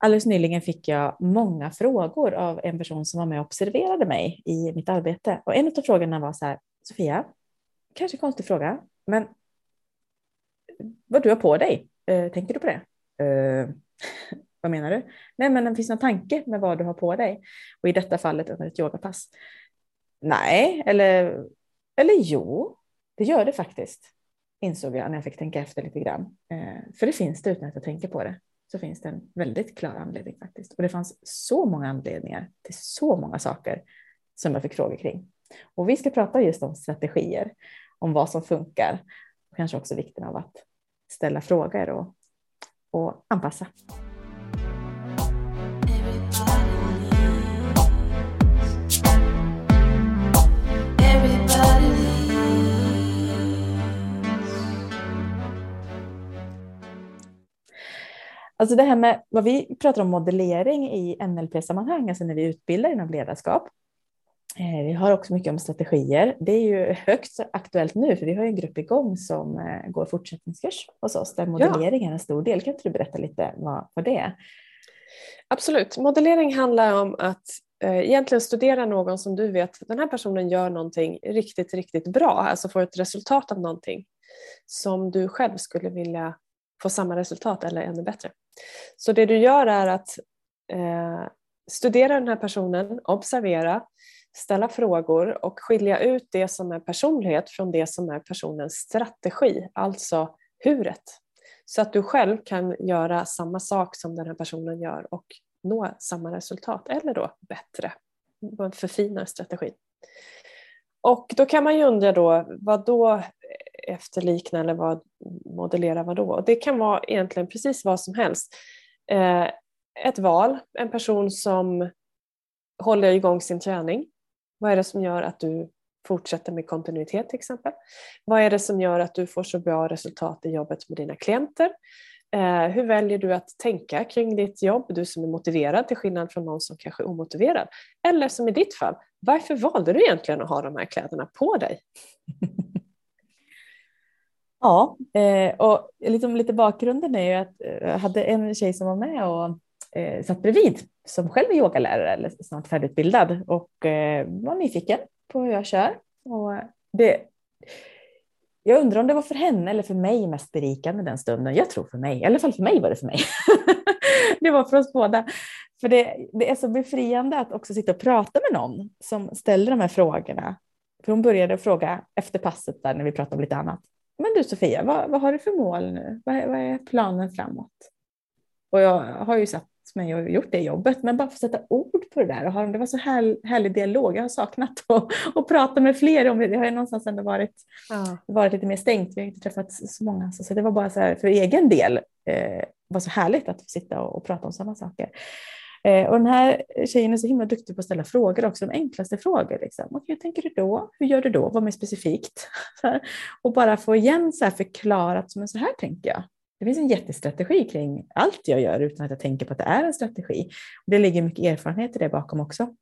alldeles nyligen fick jag många frågor av en person som var med och observerade mig i mitt arbete. Och en av frågorna var så här, Sofia, kanske konstig fråga, men vad du har på dig, eh, tänker du på det? Eh, vad menar du? Nej, men det finns någon tanke med vad du har på dig? Och i detta fallet under ett yogapass. Nej, eller, eller jo, det gör det faktiskt, insåg jag när jag fick tänka efter lite grann. Eh, för det finns det utan att jag tänker på det så finns det en väldigt klar anledning faktiskt. Och det fanns så många anledningar till så många saker som jag fick frågor kring. Och vi ska prata just om strategier, om vad som funkar och kanske också vikten av att ställa frågor och, och anpassa. Alltså det här med vad vi pratar om modellering i NLP-sammanhang, alltså när vi utbildar inom ledarskap. Eh, vi har också mycket om strategier. Det är ju högst aktuellt nu, för vi har en grupp igång som eh, går fortsättningskurs hos oss, där modellering ja. är en stor del. Kan inte du berätta lite vad, vad det är? Absolut. Modellering handlar om att eh, egentligen studera någon som du vet, den här personen gör någonting riktigt, riktigt bra, alltså får ett resultat av någonting som du själv skulle vilja få samma resultat eller ännu bättre. Så det du gör är att eh, studera den här personen, observera, ställa frågor och skilja ut det som är personlighet från det som är personens strategi, alltså huret. Så att du själv kan göra samma sak som den här personen gör och nå samma resultat eller då bättre, förfina strategin. Och då kan man ju undra då, vad då efterlikna eller vad, modellera vad då? Det kan vara egentligen precis vad som helst. Eh, ett val, en person som håller igång sin träning. Vad är det som gör att du fortsätter med kontinuitet till exempel? Vad är det som gör att du får så bra resultat i jobbet med dina klienter? Eh, hur väljer du att tänka kring ditt jobb, du som är motiverad till skillnad från någon som kanske är omotiverad? Eller som i ditt fall, varför valde du egentligen att ha de här kläderna på dig? Ja, eh, och liksom lite bakgrunden är ju att jag hade en tjej som var med och eh, satt bredvid som själv är yogalärare eller snart färdigutbildad och eh, var nyfiken på hur jag kör. Och det, jag undrar om det var för henne eller för mig mest berikande den stunden. Jag tror för mig, i alla fall för mig var det för mig. det var för oss båda. För det, det är så befriande att också sitta och prata med någon som ställer de här frågorna. För hon började fråga efter passet där när vi pratade om lite annat. Men du Sofia, vad, vad har du för mål nu? Vad, vad, är planen framåt? Och jag har ju satt mig och gjort det jobbet, men bara få sätta ord på det där. Och ha, det var så här, härlig dialog. Jag har saknat att, att prata med fler om det. Det har ju någonstans ändå varit, ja. varit lite mer stängt. Vi har inte träffat så många, så det var bara så här för egen del. Eh, var så härligt att få sitta och, och prata om samma saker. Eh, och den här tjejen är så himla duktig på att ställa frågor också, de enklaste frågor. Liksom. Okay, hur tänker du då? Hur gör du då? Vad mer specifikt? och bara få igen så här förklarat, men så här tänker jag. Det finns en jättestrategi kring allt jag gör utan att jag tänker på att det är en strategi. Och det ligger mycket erfarenhet i det bakom också.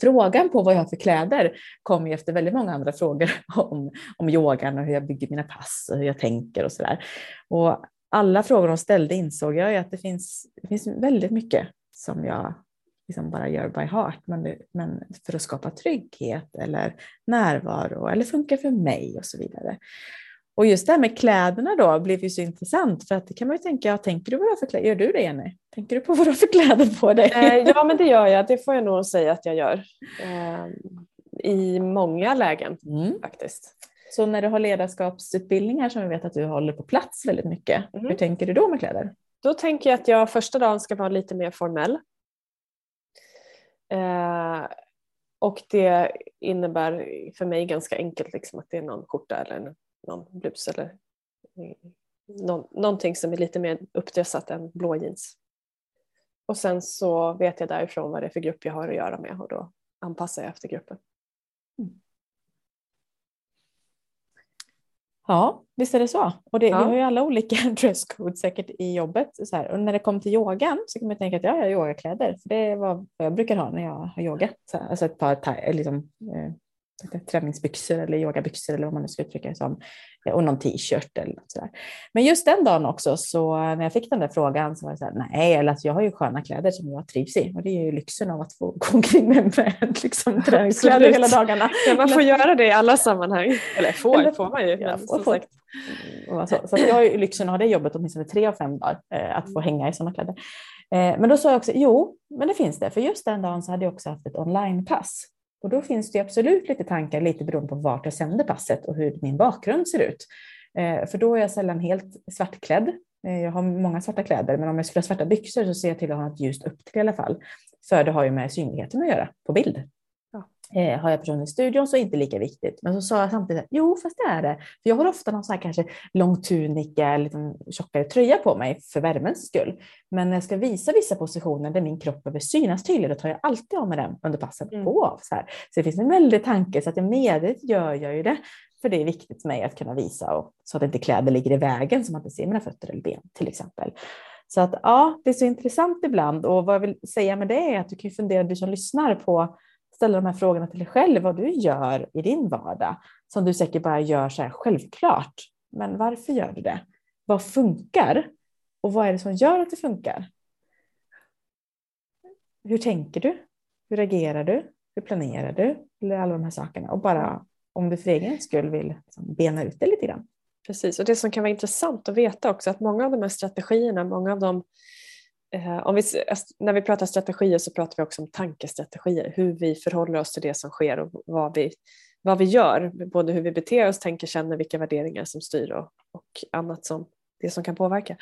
Frågan på vad jag har för kläder kom ju efter väldigt många andra frågor om, om yogan och hur jag bygger mina pass och hur jag tänker och sådär. Och alla frågor de ställde insåg jag att det finns, det finns väldigt mycket som jag liksom bara gör by heart, men, det, men för att skapa trygghet eller närvaro eller funkar för mig och så vidare. Och just det här med kläderna då blev ju så intressant för att det kan man ju tänka, tänker du vad för kläder? Gör du det Jenny? Tänker du på vad du har för kläder på dig? Eh, ja men det gör jag, det får jag nog säga att jag gör. Eh, I många lägen mm. faktiskt. Så när du har ledarskapsutbildningar som vi vet att du håller på plats väldigt mycket, mm. hur tänker du då med kläder? Då tänker jag att jag första dagen ska vara lite mer formell. Eh, och det innebär för mig ganska enkelt liksom att det är någon skjorta eller någon blus eller någon, någonting som är lite mer uppdressat än blå jeans. Och sen så vet jag därifrån vad det är för grupp jag har att göra med och då anpassar jag efter gruppen. Ja, visst är det så. Och det, ja. vi har ju alla olika dresscode säkert i jobbet. Så här. Och när det kommer till yogan så kan man tänka att ja, jag har yogakläder. För det är vad jag brukar ha när jag har yoga. Så, alltså ett par liksom, eh, träningsbyxor eller yogabyxor eller vad man nu ska uttrycka det som. Och någon t-shirt eller något sådär. Men just den dagen också, så när jag fick den där frågan så var det så här, nej, eller alltså jag har ju sköna kläder som jag trivs i och det är ju lyxen av att få gå omkring med, med liksom, träningskläder hela dagarna. Ja, man får göra det i alla sammanhang. Eller får, eller, får man ju. Ja, får, får. Mm, så, så jag har ju lyxen att ha det jobbet åtminstone tre av fem dagar, eh, att få hänga i sådana kläder. Eh, men då sa jag också, jo, men det finns det, för just den dagen så hade jag också haft ett onlinepass. Och då finns det absolut lite tankar, lite beroende på vart jag sänder passet och hur min bakgrund ser ut. Eh, för då är jag sällan helt svartklädd. Eh, jag har många svarta kläder, men om jag skulle ha svarta byxor så ser jag till att ha ett ljust upp till i alla fall. För det har ju med synligheten att göra på bild. Eh, har jag personen i studion så är det inte lika viktigt. Men så sa jag samtidigt, jo fast det är det. För jag har ofta någon sån här kanske lång tunika, lite tjockare tröja på mig för värmens skull. Men när jag ska visa vissa positioner där min kropp behöver synas tydligare, då tar jag alltid av mig den under passen mm. på av. Så, här. så det finns en väldig tanke, så att jag medvetet gör jag ju det. För det är viktigt för mig att kunna visa och, så att inte kläder ligger i vägen så man inte ser mina fötter eller ben till exempel. Så att ja, det är så intressant ibland och vad jag vill säga med det är att du kan fundera, du som lyssnar på ställa de här frågorna till dig själv, vad du gör i din vardag, som du säkert bara gör så här självklart. Men varför gör du det? Vad funkar? Och vad är det som gör att det funkar? Hur tänker du? Hur agerar du? Hur planerar du? Eller alla de här sakerna. Och bara om du för egen skull vill liksom bena ut det lite grann. Precis, och det som kan vara intressant att veta också att många av de här strategierna, många av de Eh, om vi, när vi pratar strategier så pratar vi också om tankestrategier, hur vi förhåller oss till det som sker och vad vi, vad vi gör, både hur vi beter oss, tänker, känner, vilka värderingar som styr och, och annat som det som kan påverka.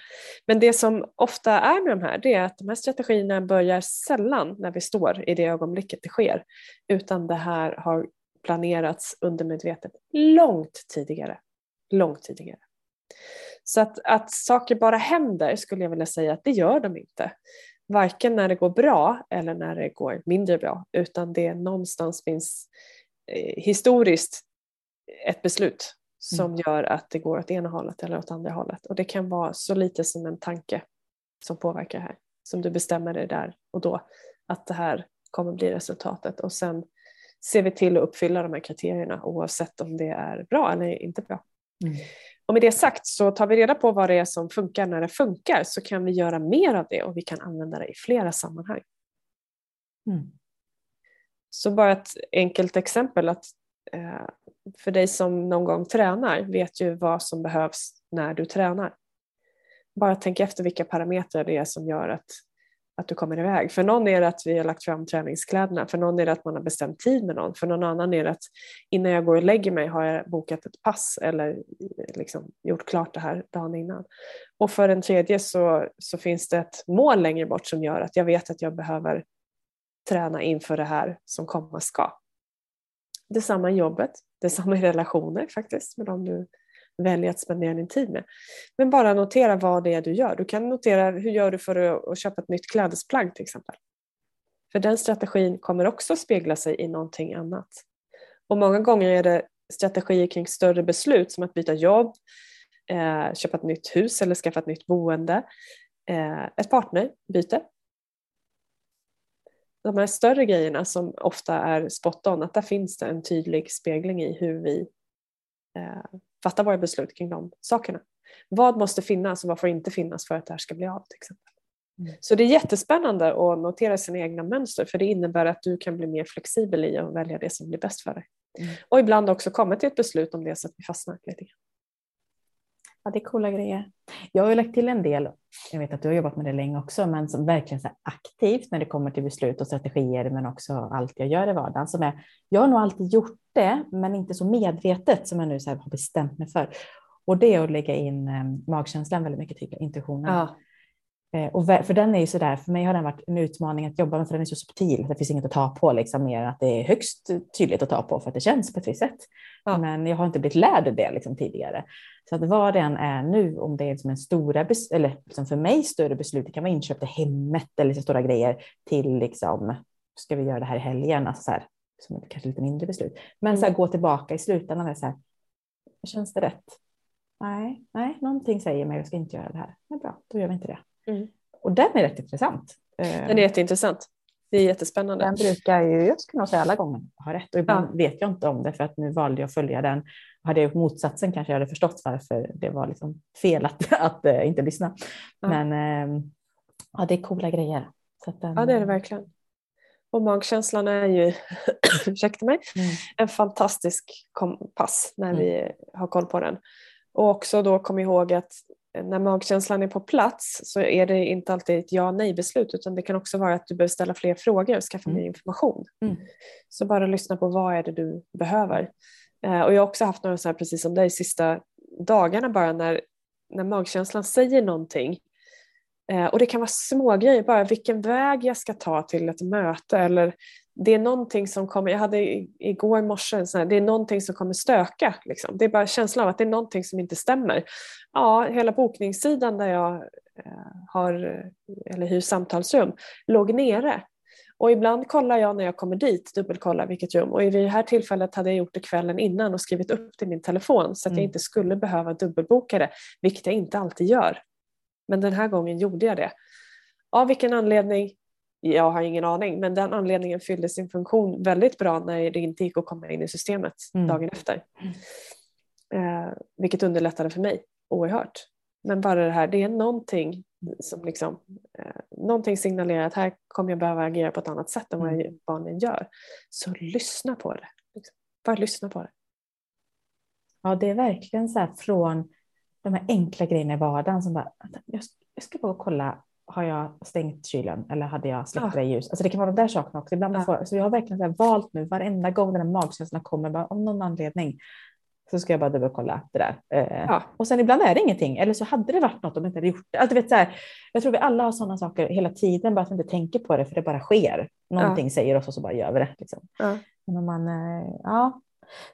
Men det som ofta är med de här, det är att de här strategierna börjar sällan när vi står i det ögonblicket det sker, utan det här har planerats undermedvetet långt tidigare. Långt tidigare. Så att, att saker bara händer skulle jag vilja säga att det gör de inte. Varken när det går bra eller när det går mindre bra utan det någonstans finns eh, historiskt ett beslut som mm. gör att det går åt ena hållet eller åt andra hållet. Och det kan vara så lite som en tanke som påverkar här. Som du bestämmer dig där och då att det här kommer bli resultatet och sen ser vi till att uppfylla de här kriterierna oavsett om det är bra eller inte bra. Mm. Och med det sagt så tar vi reda på vad det är som funkar när det funkar så kan vi göra mer av det och vi kan använda det i flera sammanhang. Mm. Så bara ett enkelt exempel att eh, för dig som någon gång tränar vet ju vad som behövs när du tränar. Bara tänk efter vilka parametrar det är som gör att att du kommer iväg. För någon är det att vi har lagt fram träningskläderna, för någon är det att man har bestämt tid med någon, för någon annan är det att innan jag går och lägger mig har jag bokat ett pass eller eh, liksom gjort klart det här dagen innan. Och för den tredje så, så finns det ett mål längre bort som gör att jag vet att jag behöver träna inför det här som komma ska. Detsamma i jobbet, detsamma i relationer faktiskt med de du väljer att spendera din tid med. Men bara notera vad det är du gör. Du kan notera hur gör du för att köpa ett nytt klädesplagg till exempel. För den strategin kommer också spegla sig i någonting annat. Och många gånger är det strategier kring större beslut som att byta jobb, eh, köpa ett nytt hus eller skaffa ett nytt boende, eh, ett partnerbyte. De här större grejerna som ofta är spot on, att där finns det en tydlig spegling i hur vi eh, fatta våra beslut kring de sakerna. Vad måste finnas och vad får inte finnas för att det här ska bli av till exempel. Mm. Så det är jättespännande att notera sina egna mönster för det innebär att du kan bli mer flexibel i att välja det som blir bäst för dig. Mm. Och ibland också komma till ett beslut om det så att vi fastnar lite grann. Ja, det är coola grejer. Jag har ju lagt till en del, jag vet att du har jobbat med det länge också, men som verkligen så aktivt när det kommer till beslut och strategier, men också allt jag gör i vardagen. Som är, jag har nog alltid gjort det, men inte så medvetet som jag nu så har bestämt mig för. Och det är att lägga in eh, magkänslan väldigt mycket, intuitionen. Ja. Eh, och för den är ju sådär, för mig har den varit en utmaning att jobba med, för den är så subtil. Det finns inget att ta på, liksom, mer än att det är högst tydligt att ta på för att det känns på ett visst sätt. Ja. Men jag har inte blivit lärd det liksom, tidigare. Så att vad det än är nu, om det är liksom en stora, eller liksom för mig större beslut, det kan vara inköp till hemmet eller liksom stora grejer, till liksom, ska vi göra det här i helgen? Alltså så här, som kanske lite mindre beslut. Men mm. så här, mm. gå tillbaka i slutändan, så här, känns det rätt? Nej, nej, någonting säger mig att jag ska inte göra det här. Men bra, då gör vi inte det. Mm. Och den är rätt intressant. Den är jätteintressant. Det är jättespännande. Den brukar ju, jag skulle nog säga alla gånger, ha rätt. Och ibland ja. vet jag inte om det för att nu valde jag att följa den. Hade jag gjort motsatsen kanske jag hade förstått varför det var liksom fel att, att äh, inte lyssna. Ja. Men äh, ja, det är coola grejer. Den, ja, det är det verkligen. Och magkänslan är ju, ursäkta mig, mm. en fantastisk kompass när mm. vi har koll på den. Och också då kom ihåg att när magkänslan är på plats så är det inte alltid ett ja nej beslut utan det kan också vara att du behöver ställa fler frågor och skaffa mm. mer information. Mm. Så bara lyssna på vad är det du behöver. Eh, och jag har också haft några så här, precis som dig, sista dagarna bara när, när magkänslan säger någonting eh, och det kan vara små grejer, bara vilken väg jag ska ta till ett möte eller det är någonting som kommer, jag hade igår morse, så här, det är någonting som kommer stöka. Liksom. Det är bara känslan av att det är någonting som inte stämmer. Ja, hela bokningssidan där jag eh, har, eller hyr samtalsrum låg nere. Och ibland kollar jag när jag kommer dit, dubbelkollar vilket rum. Och vid det här tillfället hade jag gjort det kvällen innan och skrivit upp det i min telefon så att mm. jag inte skulle behöva dubbelboka det, vilket jag inte alltid gör. Men den här gången gjorde jag det. Av vilken anledning? Jag har ingen aning, men den anledningen fyllde sin funktion väldigt bra när det inte gick att komma in i systemet mm. dagen efter. Eh, vilket underlättade för mig oerhört. Men bara det här, det är någonting som liksom, eh, någonting signalerar att här kommer jag behöva agera på ett annat sätt än vad mm. jag vanligen gör. Så lyssna på det. Liksom. Bara lyssna på det. Ja, det är verkligen så här från de här enkla grejerna i vardagen som bara, jag, ska bara kolla har jag stängt kylen eller hade jag släckt ja. ljus? Alltså det kan vara de där sakerna också. Ibland ja. får, så jag har verkligen så valt nu varenda gång den här magkänslan kommer, bara, om någon anledning så ska jag bara dubbelkolla det där. Eh, ja. Och sen ibland är det ingenting, eller så hade det varit något om jag inte hade gjort det. Alltså, vet, så här, jag tror vi alla har sådana saker hela tiden, bara att vi inte tänker på det för det bara sker. Någonting ja. säger oss och så bara gör vi det. Liksom. Ja. Men man, eh, ja,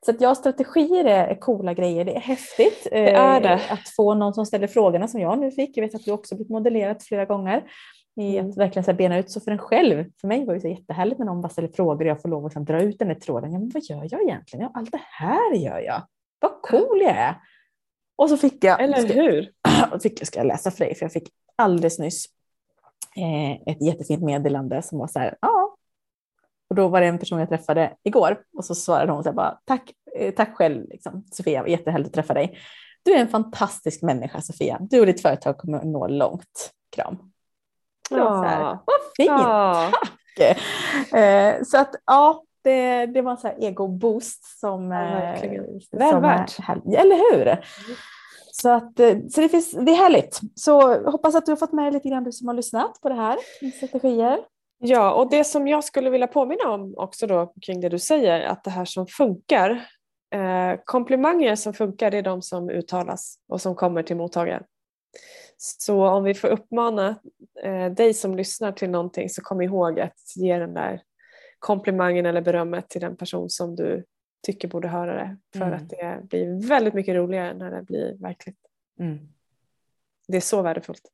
så att ja, strategier är coola grejer. Det är häftigt det är det. Eh, att få någon som ställer frågorna som jag nu fick. Jag vet att du också blivit modellerat flera gånger. I mm. att verkligen så bena ut. Så för en själv, för mig var det så jättehärligt när någon bara ställer frågor och jag får lov att liksom dra ut den där tråden. Ja, men vad gör jag egentligen? Ja, allt det här gör jag. Vad cool jag är. Och så fick jag, Eller hur? Och fick, ska jag läsa för dig, för jag fick alldeles nyss eh, ett jättefint meddelande som var så här, ja, och då var det en person jag träffade igår och så svarade hon så här bara, tack, eh, tack själv liksom, Sofia, jättehärligt att träffa dig. Du är en fantastisk människa Sofia, du och ditt företag kommer att nå långt. Kram. Så ja. så här, Vad fint, ja. tack! Eh, så att ja, det, det var en så här ego-boost som... Ja, eh, Väl värt. Eller hur? Så, att, eh, så det, finns, det är härligt. Så hoppas att du har fått med dig lite grann du som har lyssnat på det här strategier. Ja, och det som jag skulle vilja påminna om också då kring det du säger, att det här som funkar, eh, komplimanger som funkar det är de som uttalas och som kommer till mottagaren. Så om vi får uppmana eh, dig som lyssnar till någonting så kom ihåg att ge den där komplimangen eller berömmet till den person som du tycker borde höra det. För mm. att det blir väldigt mycket roligare när det blir verkligt. Mm. Det är så värdefullt.